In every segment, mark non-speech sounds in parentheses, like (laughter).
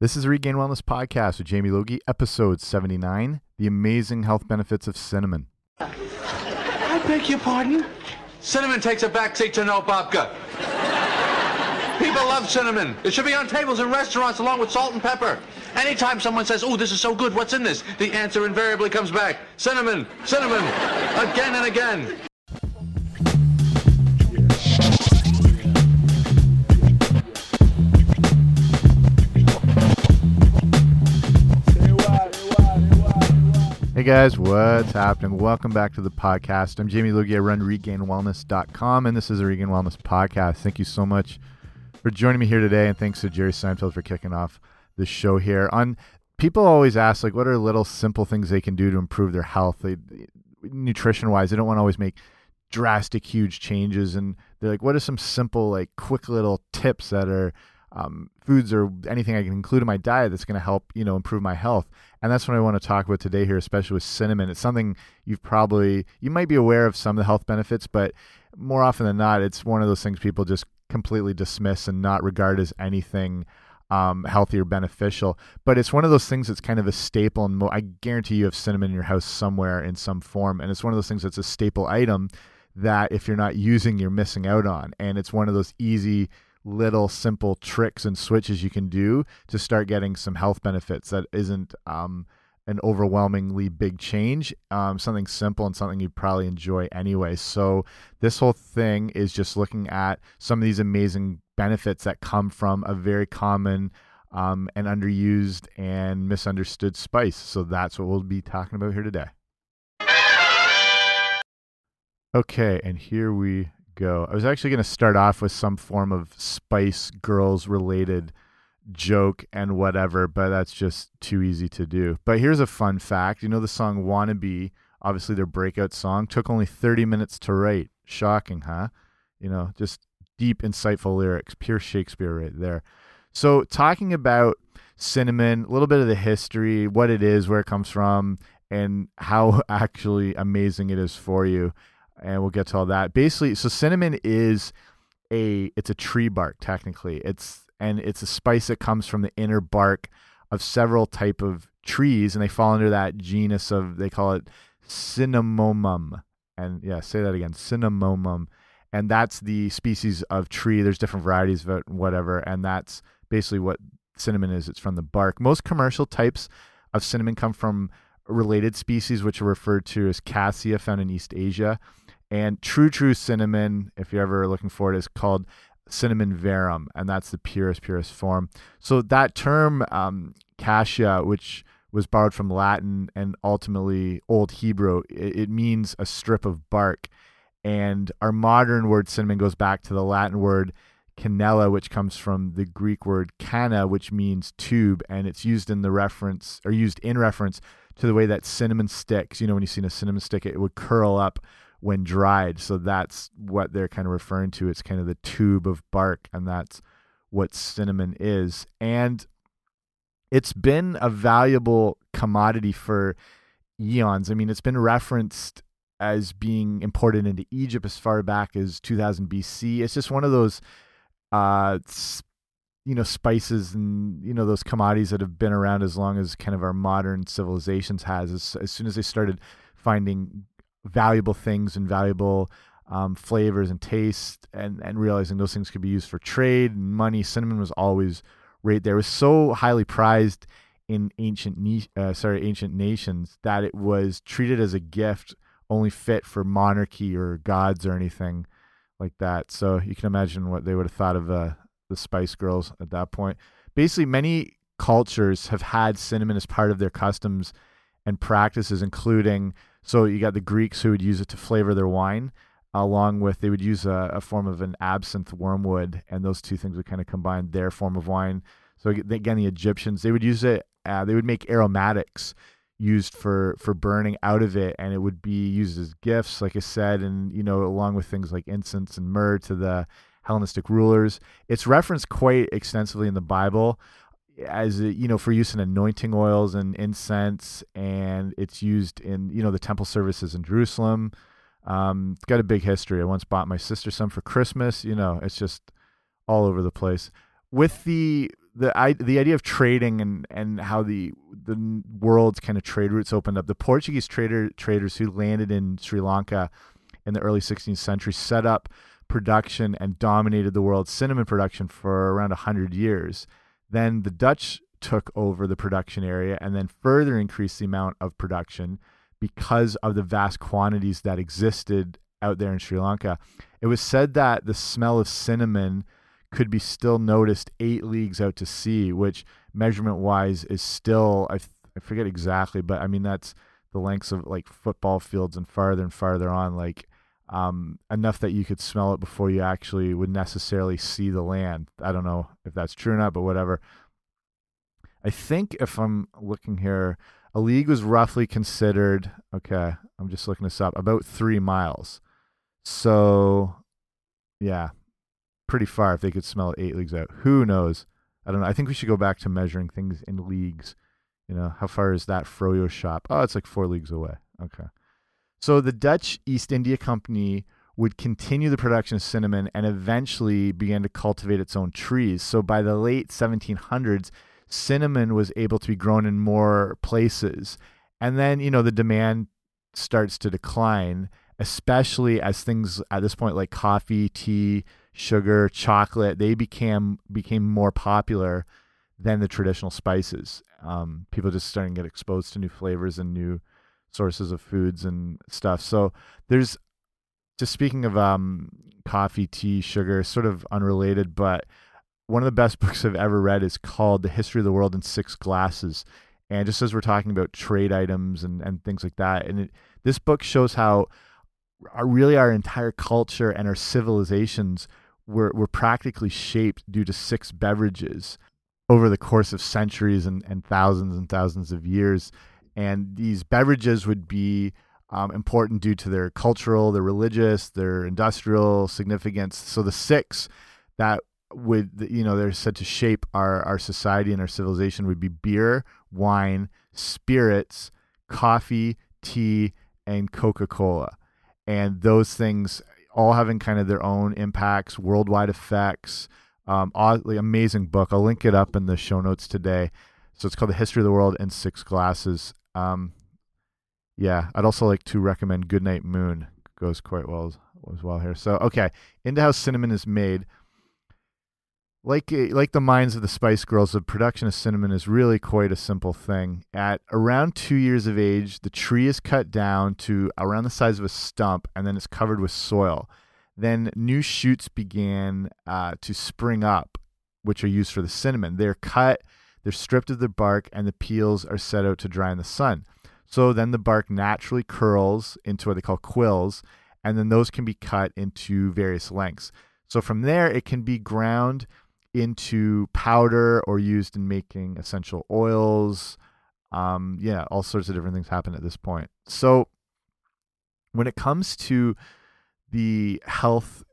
This is the Regained Wellness Podcast with Jamie Logie, episode 79 The Amazing Health Benefits of Cinnamon. I beg your pardon? Cinnamon takes a backseat to no babka. People love cinnamon. It should be on tables in restaurants along with salt and pepper. Anytime someone says, oh, this is so good, what's in this? The answer invariably comes back, cinnamon, cinnamon, again and again. Hey guys, what's happening? Welcome back to the podcast. I'm Jamie Logie. I run regainedwellness.com, and this is a Regained Wellness podcast. Thank you so much for joining me here today, and thanks to Jerry Seinfeld for kicking off the show here. On people always ask like, what are little simple things they can do to improve their health? They, nutrition wise, they don't want to always make drastic, huge changes, and they're like, what are some simple, like, quick little tips that are um, foods or anything I can include in my diet that's going to help, you know, improve my health. And that's what I want to talk about today here, especially with cinnamon. It's something you've probably, you might be aware of some of the health benefits, but more often than not, it's one of those things people just completely dismiss and not regard as anything um, healthy or beneficial. But it's one of those things that's kind of a staple. And I guarantee you have cinnamon in your house somewhere in some form. And it's one of those things that's a staple item that if you're not using, you're missing out on. And it's one of those easy, little simple tricks and switches you can do to start getting some health benefits that isn't um, an overwhelmingly big change um, something simple and something you'd probably enjoy anyway. So this whole thing is just looking at some of these amazing benefits that come from a very common um, and underused and misunderstood spice. So that's what we'll be talking about here today. Okay and here we go. I was actually going to start off with some form of Spice Girls related joke and whatever, but that's just too easy to do. But here's a fun fact you know, the song Wannabe, obviously their breakout song, took only 30 minutes to write. Shocking, huh? You know, just deep, insightful lyrics, pure Shakespeare right there. So, talking about cinnamon, a little bit of the history, what it is, where it comes from, and how (laughs) actually amazing it is for you and we'll get to all that. Basically, so cinnamon is a it's a tree bark technically. It's and it's a spice that comes from the inner bark of several type of trees, and they fall under that genus of they call it cinnamomum. And yeah, say that again, cinnamomum. And that's the species of tree. There's different varieties of it, whatever, and that's basically what cinnamon is. It's from the bark. Most commercial types of cinnamon come from related species, which are referred to as cassia, found in East Asia. And true, true cinnamon, if you're ever looking for it, is called cinnamon verum, and that's the purest, purest form. So that term, um, cassia, which was borrowed from Latin and ultimately Old Hebrew, it, it means a strip of bark. And our modern word cinnamon goes back to the Latin word cannella, which comes from the Greek word canna, which means tube, and it's used in the reference or used in reference to the way that cinnamon sticks. You know, when you see a cinnamon stick, it would curl up when dried. So that's what they're kind of referring to. It's kind of the tube of bark, and that's what cinnamon is. And it's been a valuable commodity for eons. I mean, it's been referenced as being imported into Egypt as far back as 2000 BC. It's just one of those, uh, you know, spices and you know those commodities that have been around as long as kind of our modern civilizations has. As, as soon as they started finding valuable things and valuable um, flavors and taste and, and realizing those things could be used for trade and money. Cinnamon was always right there. It was so highly prized in ancient uh, sorry ancient nations that it was treated as a gift only fit for monarchy or gods or anything like that. So you can imagine what they would have thought of uh, the Spice Girls at that point. Basically, many cultures have had cinnamon as part of their customs and practices, including so you got the Greeks who would use it to flavor their wine, along with they would use a, a form of an absinthe wormwood, and those two things would kind of combine their form of wine. So again, the Egyptians they would use it. Uh, they would make aromatics used for for burning out of it, and it would be used as gifts, like I said, and you know along with things like incense and myrrh to the Hellenistic rulers. It's referenced quite extensively in the Bible as a, you know for use in anointing oils and incense and it's used in you know the temple services in jerusalem um, it's got a big history i once bought my sister some for christmas you know it's just all over the place with the the I, the idea of trading and and how the the world's kind of trade routes opened up. The Portuguese trader traders who landed in Sri Lanka in the early 16th century set up production and dominated the world's cinnamon production for around 100 years. Then the Dutch took over the production area and then further increased the amount of production because of the vast quantities that existed out there in Sri Lanka. It was said that the smell of cinnamon could be still noticed eight leagues out to sea, which measurement wise is still, I, I forget exactly, but I mean, that's the lengths of like football fields and farther and farther on, like um, enough that you could smell it before you actually would necessarily see the land. I don't know if that's true or not, but whatever. I think if I'm looking here, a league was roughly considered, okay, I'm just looking this up, about three miles. So, yeah, pretty far if they could smell it eight leagues out. Who knows? I don't know. I think we should go back to measuring things in leagues. You know, how far is that Froyo shop? Oh, it's like four leagues away. Okay. So the Dutch East India Company would continue the production of cinnamon and eventually began to cultivate its own trees. So by the late 1700s, cinnamon was able to be grown in more places. And then, you know, the demand starts to decline, especially as things at this point like coffee, tea, sugar, chocolate, they became became more popular than the traditional spices. Um, people just starting to get exposed to new flavors and new sources of foods and stuff. So there's just speaking of um, coffee, tea, sugar, sort of unrelated, but one of the best (laughs) books I've ever read is called The History of the World in Six Glasses. And just as we're talking about trade items and, and things like that, and it, this book shows how our, really our entire culture and our civilizations were, were practically shaped due to six beverages over the course of centuries and, and thousands and thousands of years. And these beverages would be um, important due to their cultural, their religious, their industrial significance. So the six that would, you know, they're said to shape our, our society and our civilization would be beer, wine, spirits, coffee, tea, and Coca Cola. And those things all having kind of their own impacts, worldwide effects. Um, oddly amazing book. I'll link it up in the show notes today. So it's called The History of the World in Six Glasses. Um, yeah, I'd also like to recommend Goodnight Moon. Goes quite well as well here. So okay, into how cinnamon is made like eh, like the minds of the Spice Girls, the production of cinnamon is really quite a simple thing. At around two years of age, the tree is cut down to around the size of a stump, and then it's covered with soil. Then new shoots began uh, to spring up, which are used for the cinnamon. They're cut, they're stripped of the bark, and the peels are set out to dry in the sun. So then the bark naturally curls into what they call quills, and then those can be cut into various lengths. So from there, it can be ground into powder or used in making essential oils. Um, yeah, all sorts of different things happen at this point. So when it comes to the health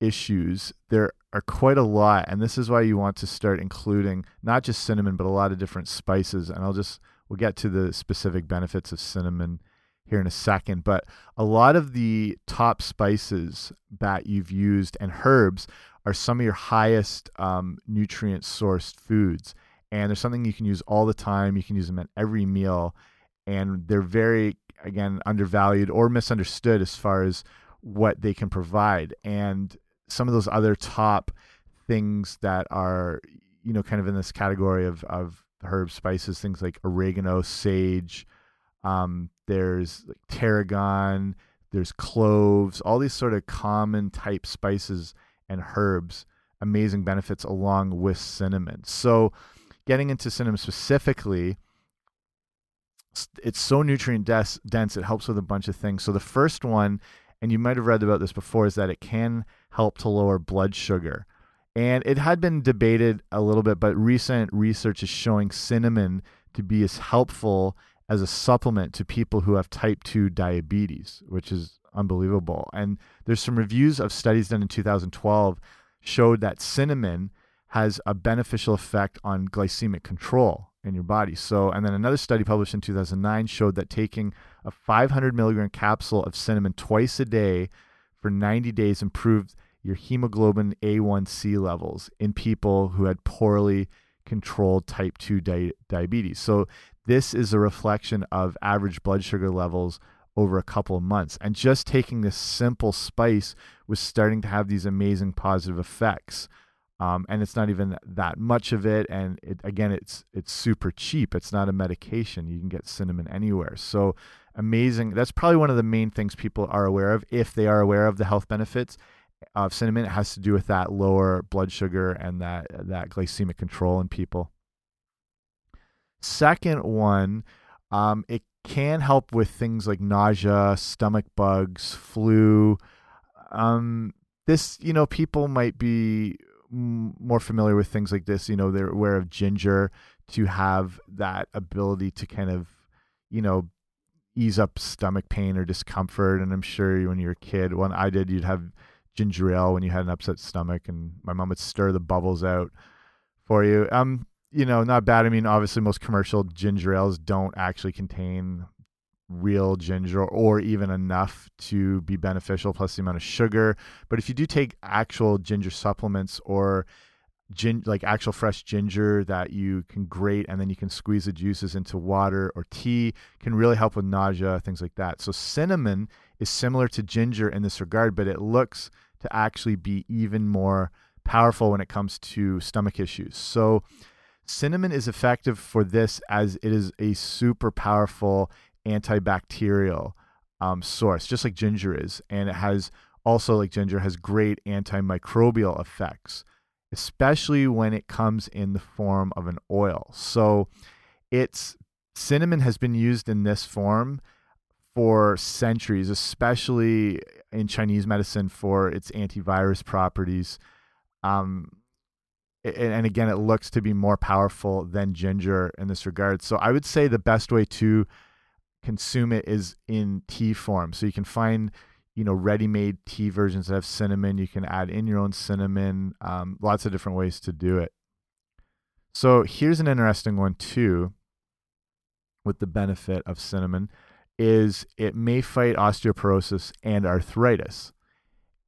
issues, there are quite a lot, and this is why you want to start including not just cinnamon, but a lot of different spices. And I'll just we'll get to the specific benefits of cinnamon here in a second. But a lot of the top spices that you've used and herbs are some of your highest um, nutrient sourced foods. And there's something you can use all the time. You can use them at every meal. And they're very, again, undervalued or misunderstood as far as what they can provide. And some of those other top things that are, you know, kind of in this category of, of herb spices, things like oregano, sage, um, there's like tarragon, there's cloves, all these sort of common type spices and herbs, amazing benefits along with cinnamon. So, getting into cinnamon specifically, it's so nutrient dense, it helps with a bunch of things. So, the first one, and you might have read about this before, is that it can help to lower blood sugar. And it had been debated a little bit, but recent research is showing cinnamon to be as helpful as a supplement to people who have type 2 diabetes, which is unbelievable. And there's some reviews of studies done in 2012 showed that cinnamon has a beneficial effect on glycemic control in your body. So, and then another study published in 2009 showed that taking a 500 milligram capsule of cinnamon twice a day for 90 days improved your hemoglobin A1C levels in people who had poorly controlled type 2 di diabetes. So this is a reflection of average blood sugar levels over a couple of months. And just taking this simple spice was starting to have these amazing positive effects. Um, and it's not even that much of it. And it, again, it's it's super cheap. It's not a medication. You can get cinnamon anywhere. So amazing. That's probably one of the main things people are aware of if they are aware of the health benefits of cinnamon. It has to do with that lower blood sugar and that that glycemic control in people. Second one, um, it can help with things like nausea, stomach bugs, flu. Um, this, you know, people might be more familiar with things like this. You know, they're aware of ginger to have that ability to kind of, you know, ease up stomach pain or discomfort. And I'm sure when you're a kid, when I did, you'd have ginger ale when you had an upset stomach, and my mom would stir the bubbles out for you. Um, you know, not bad. I mean, obviously, most commercial ginger ales don't actually contain real ginger or even enough to be beneficial, plus the amount of sugar. But if you do take actual ginger supplements or gin like actual fresh ginger that you can grate and then you can squeeze the juices into water or tea can really help with nausea things like that so cinnamon is similar to ginger in this regard but it looks to actually be even more powerful when it comes to stomach issues so Cinnamon is effective for this as it is a super powerful antibacterial um, source, just like ginger is. And it has also, like ginger, has great antimicrobial effects, especially when it comes in the form of an oil. So it's cinnamon has been used in this form for centuries, especially in Chinese medicine for its antivirus properties. Um, and again, it looks to be more powerful than ginger in this regard. So I would say the best way to consume it is in tea form. So you can find, you know, ready-made tea versions that have cinnamon. You can add in your own cinnamon. Um, lots of different ways to do it. So here's an interesting one too. With the benefit of cinnamon, is it may fight osteoporosis and arthritis,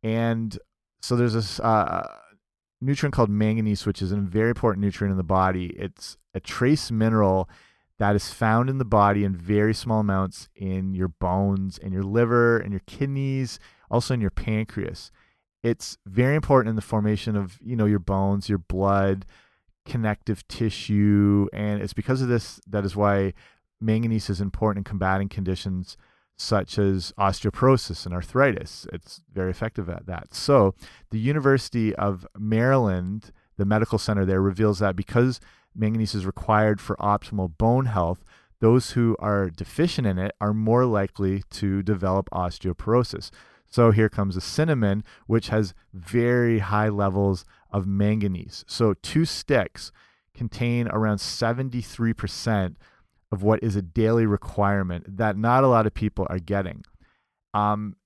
and so there's this. Uh, nutrient called manganese, which is a very important nutrient in the body. It's a trace mineral that is found in the body in very small amounts in your bones, in your liver, in your kidneys, also in your pancreas. It's very important in the formation of, you know, your bones, your blood, connective tissue, and it's because of this that is why manganese is important in combating conditions such as osteoporosis and arthritis. It's very effective at that. So, the University of Maryland, the medical center there, reveals that because manganese is required for optimal bone health, those who are deficient in it are more likely to develop osteoporosis. So, here comes the cinnamon, which has very high levels of manganese. So, two sticks contain around 73% of what is a daily requirement that not a lot of people are getting. Um,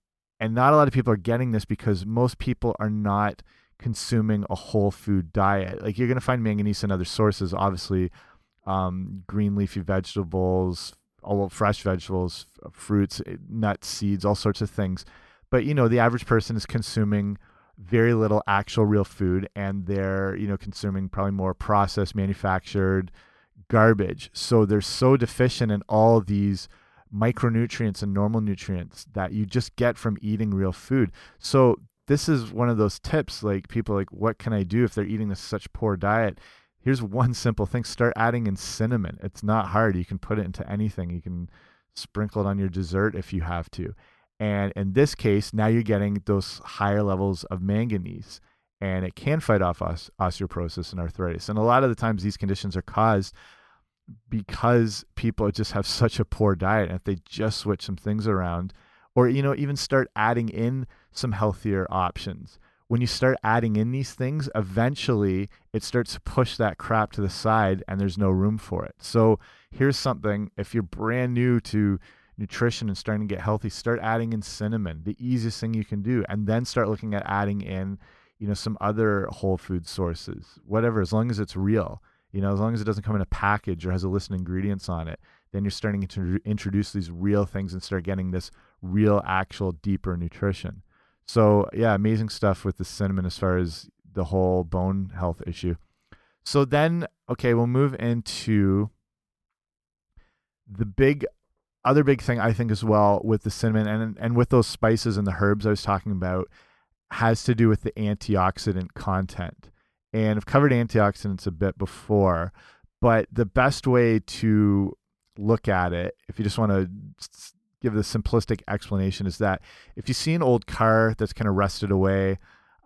and not a lot of people are getting this because most people are not consuming a whole food diet. Like you're going to find manganese in other sources, obviously, um, green leafy vegetables, all fresh vegetables, fruits, eh, nuts, seeds, all sorts of things. But you know, the average person is consuming very little actual real food, and they're you know consuming probably more processed, manufactured garbage. So they're so deficient in all these micronutrients and normal nutrients that you just get from eating real food. So this is one of those tips like people like what can I do if they're eating such poor diet? Here's one (laughs) simple thing start adding in cinnamon. It's not hard. You can put it into anything. You can sprinkle it on your dessert if you have to. And in this case, now you're getting those higher levels of manganese and it can fight off osteoporosis and arthritis. And a lot of the times these conditions are caused because people just have (laughs) such a poor diet and if they just switch some things around or you know even start adding in some healthier options when you start adding in these things eventually it starts to push that crap to the side and there's no room for it so here's something if you're brand new to nutrition and starting to get healthy start adding in cinnamon the easiest thing you can do and then start looking at adding in you know some other whole food sources whatever as long as it's real you know, as long as it doesn't come in a package or has a list of ingredients on it, then you're starting to introduce these real things and start getting this real, actual, deeper nutrition. So, yeah, amazing stuff with the cinnamon as far as the whole bone health issue. So then, okay, we'll move into the big other big thing I think as well with the cinnamon and and with those spices and the herbs I was talking about has to do with the antioxidant content. And I've covered antioxidants a bit before, but the best way to look at it, if you just want to give the simplistic explanation, is that if you see an old car that's kind of rusted away,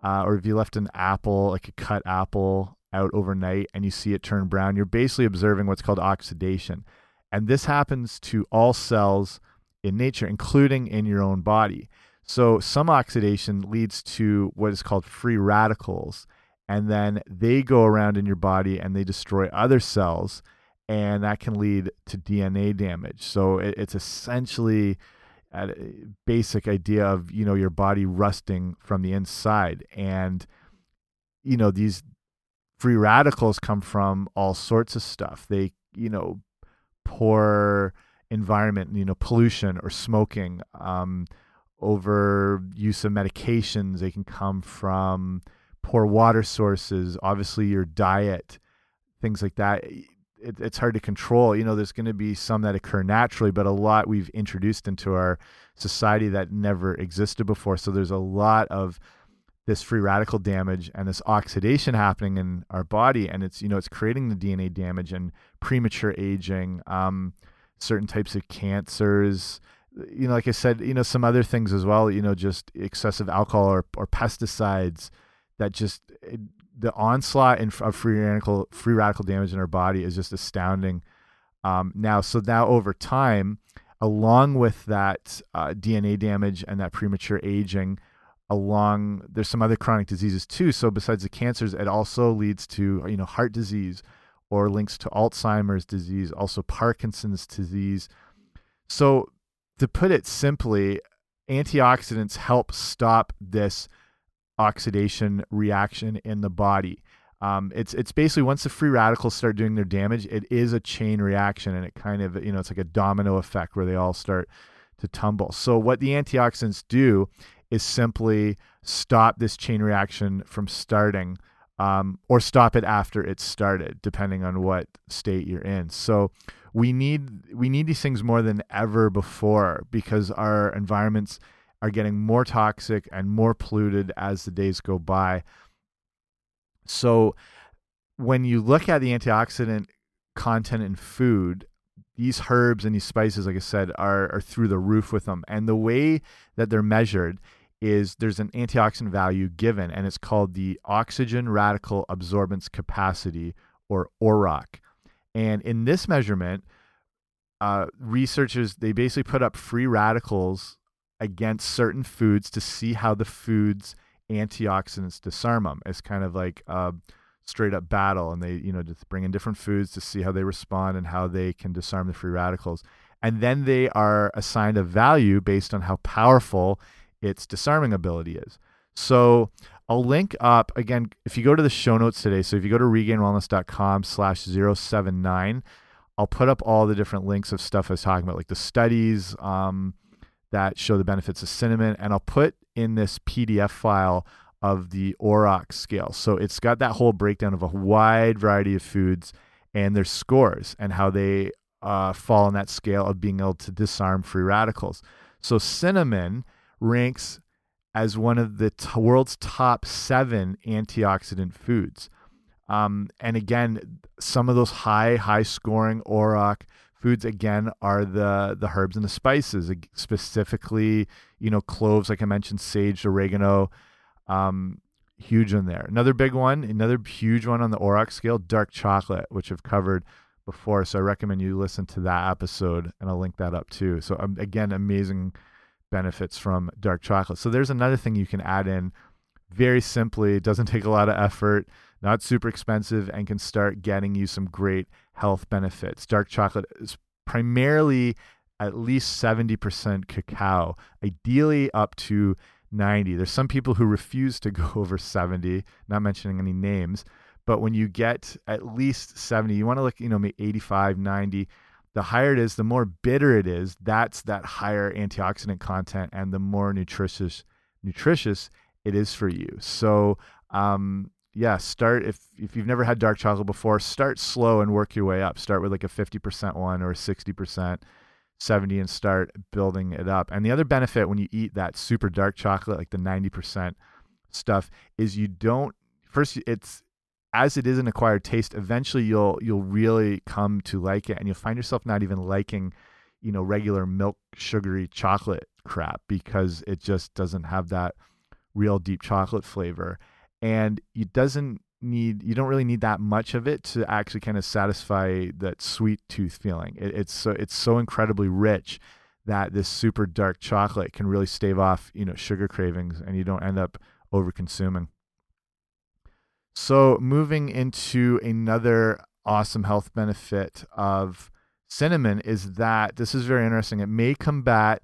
uh, or if you left an apple, like a cut apple, out overnight and you see it turn brown, you're basically observing what's called oxidation. And this happens to all cells in nature, including in your own body. So, some oxidation leads to what is called free radicals, and then they go around in your body and they destroy other cells, and that can lead to DNA damage. So, it's essentially a basic idea of you know your body rusting from the inside, and you know these free radicals come from all sorts of stuff. They you know poor environment, you know, pollution or smoking, um, over use of medications. They can come from poor water sources, obviously your diet, things like that. It, it's hard to control. You know, there's going to be some that occur naturally, but a lot we've introduced into our society that never existed before. So there's a lot of this free radical damage and this oxidation happening in our body and it's you know it's creating the dna damage and premature aging um, certain types of cancers you know like i said you know some other things as well you know just excessive alcohol or, or pesticides that just it, the onslaught in, of free radical free radical damage in our body is just astounding. Um, now so now over time along with that uh, dna damage and that premature aging along there's some other chronic diseases too. So besides the cancers it also leads to you know heart disease or links to alzheimer's disease also parkinson's disease. So to put it simply antioxidants help stop this oxidation reaction in the body. Um, it's it's basically once the free radicals start doing their damage it is a chain reaction and it kind of you know it's like a domino effect where they all start to tumble. So what the antioxidants do is simply stop this chain reaction from starting um, or stop it after it's started, depending on what state you're in. So we need we need these things more than ever before because our environments are getting more toxic and more polluted as the days go by. So when you look at the antioxidant content in food, these herbs and these spices, like I said, are, are through the roof with them. And the way that they're measured is there's an antioxidant value given, and it's called the oxygen radical absorbance capacity, or ORAC. And in this measurement, uh, researchers they basically put up free radicals against certain foods to see how the foods antioxidants disarm them. It's kind of like a straight up battle, and they you know just bring in different foods to see how they respond and how they can disarm the free radicals. And then they are assigned a value based on how powerful its disarming ability is. So I'll link up again if you go to the show notes today. So if you go to regainedwellness.com slash 079, I'll put up all the different links of stuff I was talking about, like the studies um, that show the benefits of cinnamon. And I'll put in this PDF file of the ORAC scale. So it's got that whole breakdown of a wide variety of foods and their scores and how they uh, fall on that scale of being able to disarm free radicals. So cinnamon ranks as one of the world's top seven antioxidant foods. Um, and again, some of those high, high scoring ORAC foods again are the the herbs and the spices, specifically, you know, cloves, like I mentioned, sage, oregano, um, huge in there. Another big one, another huge one on the ORAC scale, dark chocolate, which I've covered before. So I recommend you listen to that episode, and I'll link that up too. So um, again, amazing benefits from dark chocolate. So there's another thing you can add in very simply. It doesn't (laughs) take a lot of effort, not super expensive, and can start getting you some great health benefits. Dark chocolate is primarily at least 70% cacao, ideally up to 90. There's some people who refuse to go (laughs) over 70, not mentioning any names, but when you get at least 70, you want to look, you know, maybe 85, 90 the higher it is, the more bitter it is. That's that higher antioxidant content, and the more nutritious nutritious it is for you. So, um, yeah, start if if you've never had dark chocolate before, start slow and work your way up. Start with like a 50% one or a 60%, 70 and start building it up. And the other benefit when you eat that super dark chocolate like the 90% stuff is you don't first it's as it is an acquired taste, eventually you'll you'll really come to like it and you'll find yourself not even liking, you know, regular milk sugary chocolate crap because it just doesn't have that real deep chocolate flavor. And it doesn't need you don't really need that much of it to actually kind of satisfy that sweet tooth feeling. It, it's so it's so incredibly rich that this super dark chocolate can really stave off you know sugar cravings and you don't end up over consuming so moving into another awesome health benefit of cinnamon is that this is very interesting it may combat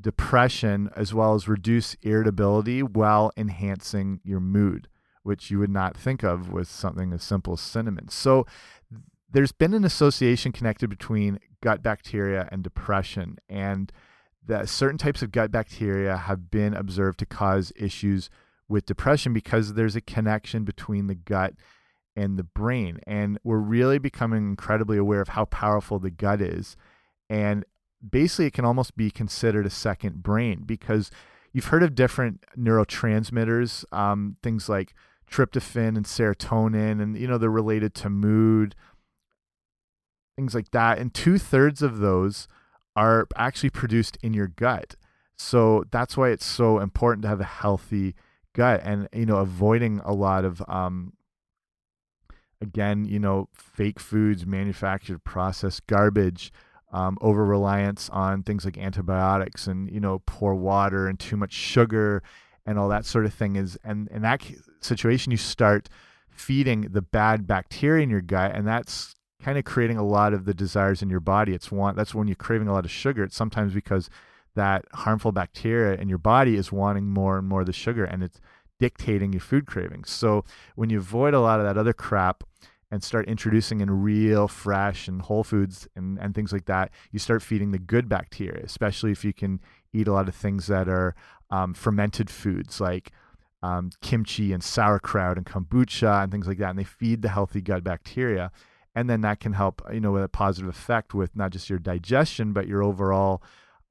depression as well as reduce irritability while enhancing your mood, which you would not think of with something as simple as cinnamon. So there's been an association connected between gut bacteria and depression, and that certain types of gut bacteria have been observed to cause issues with depression because there's a connection between the gut and the brain. And we're really becoming incredibly aware of how powerful the gut is. And basically it can almost be considered a second brain because you've heard of different neurotransmitters, um, things like tryptophan and serotonin, and you know they're related to mood, things like that. And two thirds of those are actually produced in your gut. So that's why it's so important to have a healthy gut, and you know avoiding a lot of um, again, you know, fake foods, manufactured, processed garbage um, over reliance on things like antibiotics and you know poor water and too much sugar and all that sort of thing is and in that situation you start feeding the bad bacteria in your gut and that's kind of creating a lot of the desires in your body. It's one that's when you're craving a lot of sugar. It's sometimes because that harmful bacteria in your body is wanting more and more of the sugar and it's dictating your food cravings so when you avoid a lot of that other crap and start introducing in real fresh and whole foods and, and things like that, you start feeding the good bacteria, especially if you can eat a lot of things that are um, fermented foods like um, kimchi and sauerkraut and kombucha and things like that. And they feed the healthy gut bacteria. And then that can help, you know, with a positive effect with not just your digestion, but your overall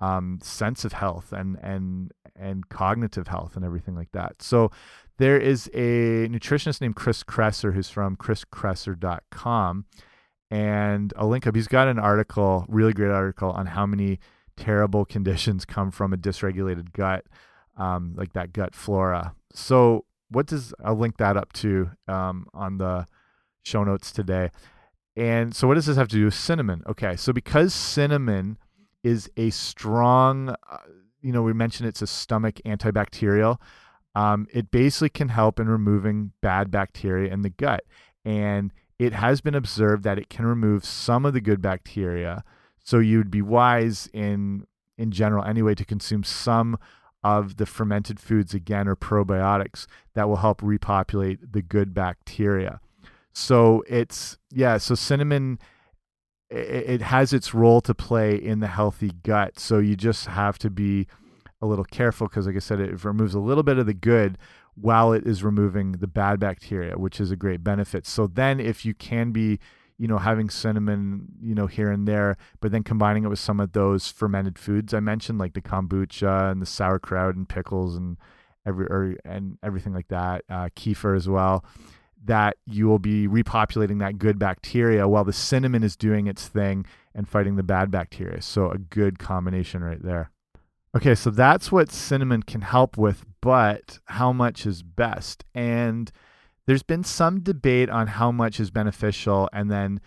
um, sense of health and, and, and cognitive health and everything like that. So there is a nutritionist named Chris Kresser who's from chriskresser.com. And I'll link up. He's got an article, really great article, on how many terrible (laughs) conditions come from a dysregulated gut, um, like that gut flora. So, what does I'll link that up to um, on the show notes today. And so, what does this have to do with cinnamon? Okay, so because cinnamon is a strong, uh, you know, we mentioned it's a stomach antibacterial. Um, it basically can help in removing bad bacteria in the gut. And it has been observed that it can remove some of the good bacteria. So you'd be wise in in general anyway to consume some of the fermented foods again or probiotics that will help repopulate the good bacteria. So it's yeah, so cinnamon it, it has its role to play in the healthy gut. So you just have to be a little careful because, like I said, it removes a little bit of the good while it is removing the bad bacteria, which is a great benefit. So then, if you can be, you know, having cinnamon, you know, here and there, but then combining it with some of those fermented foods I mentioned, like the kombucha and the sauerkraut and pickles and every or, and everything like that, uh, kefir as well, that you will be repopulating that good bacteria while the cinnamon is doing its thing and fighting the bad bacteria. So a good combination right there. Okay, so that's what cinnamon can help with, but how much is best? And there's been some debate on how much is beneficial and then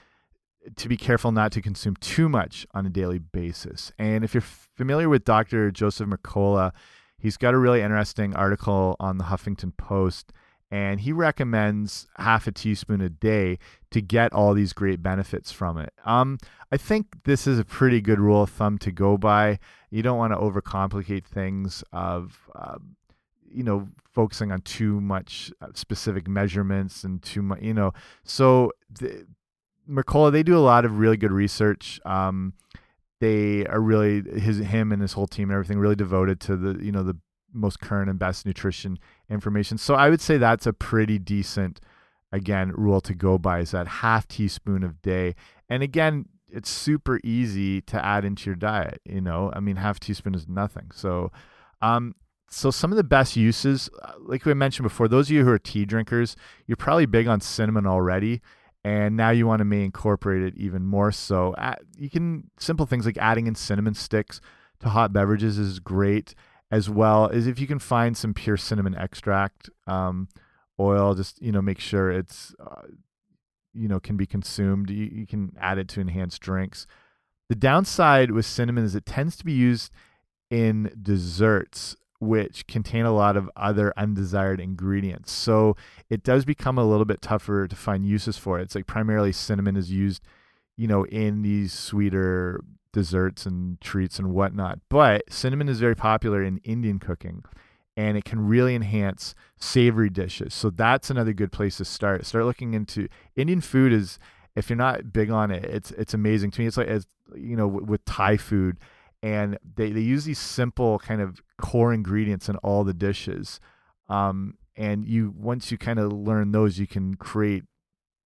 to be careful not to consume too much on a daily basis. And if you're familiar with Dr. Joseph Mercola, he's got a really interesting article on the Huffington Post and he recommends half a teaspoon a day to get all these great benefits from it. Um, I think this is a pretty good rule of thumb to go by. You don't want to overcomplicate things of, uh, you know, focusing on too much uh, specific measurements and too much, you know. So the, Mercola, they do a lot of really good research. Um, they are really his him and his whole team and everything really devoted to the you know the most current and best nutrition information. So I would say that's a pretty decent, again, rule to go by is that half teaspoon of day. And again, it's super easy to add into your diet. You know, I mean, half teaspoon is nothing. So, um, so some of the best uses, uh, like we mentioned before, those of you who are tea drinkers, you're probably big on cinnamon already, and now you want to may incorporate it even more. So you can simple things like adding in cinnamon sticks to hot beverages is great, as well as if you can find some pure cinnamon extract um, oil, just you know make sure it's uh, you know can be consumed. You, you can add it to enhance drinks. The downside with cinnamon is it tends to be used in desserts which contain a lot of other undesired ingredients. So it does become a little bit tougher to find uses for it. It's like primarily cinnamon is used, you know, in these sweeter desserts and treats and whatnot. But cinnamon is very popular in Indian cooking and it can really enhance savory dishes. So that's another good place to start. Start looking into Indian food is if you're not big on it, it's it's amazing to me. It's like it's you know with Thai food and they they use these simple kind of core ingredients in all the dishes. Um, and you once you kind of learn those, you can create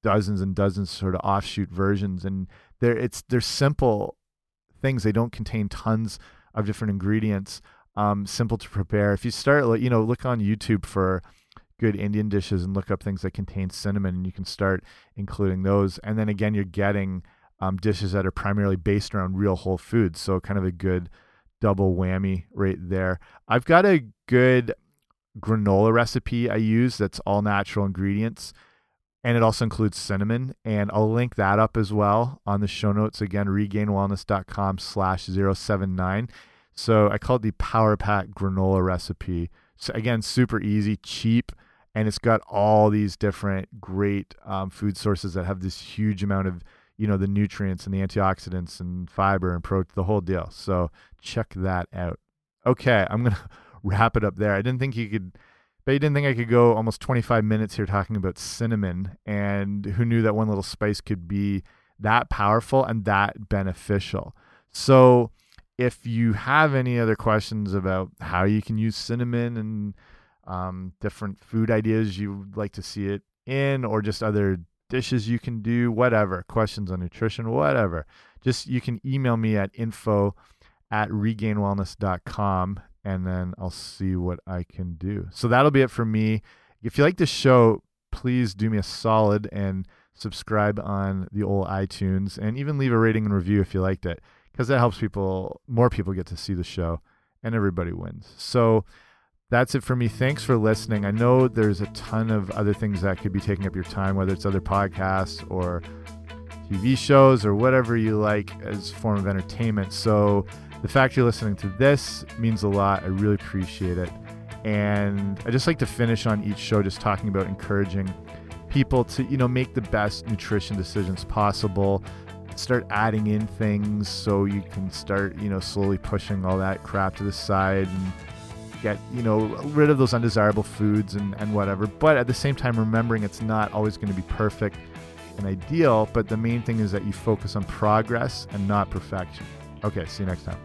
dozens and dozens sort of offshoot versions and they're it's they're simple things. They don't contain tons of different ingredients. Um, simple to prepare. If you start, you know, look on YouTube for good Indian dishes and look up things that contain cinnamon, and you can start including those. And then again, you're getting um, dishes that are primarily based around real whole foods. So kind of a good double whammy right there. I've got a good granola recipe I use that's all natural ingredients and it also includes cinnamon and i'll link that up as well on the show notes. Again regainedwellness.com slash 079 so i call it the power pack granola recipe. So again super easy cheap and it's got all these different great um, food sources that have this huge amount of you know the nutrients and the antioxidants and fiber and protein the whole deal. So check that out. Okay i'm gonna (laughs) wrap it up there. I didn't think you could but you didn't think I could go almost 25 minutes here talking about cinnamon, and who knew that one little spice could be that powerful and that beneficial. So, if you have any other questions about how you can use cinnamon and um, different food ideas you would like to see it in, or just other dishes you can do, whatever, questions on nutrition, whatever, just you can email me at info at regainedwellness.com and then I'll see what I can do. So that'll be it for me. If you like this show, please do me a solid and subscribe on the old iTunes and even leave a rating and review if you liked it because that helps people, more people get to see the show and everybody wins. So that's it for me. Thanks for listening. I know there's a ton of other things that could be taking up your time, whether it's other podcasts or TV shows or whatever you like as form of entertainment. So the fact you're listening to this means a lot. I really appreciate it. And I just like to finish on each show just talking about encouraging people to, you know, make the best nutrition decisions possible. Start adding in things so you can start, you know, slowly pushing all that crap to the side and get, you know, rid of those undesirable foods and, and whatever. But at the same time, remembering it's not always going to be perfect and ideal. But the main thing is that you focus on progress and not perfection. Okay, see you next time.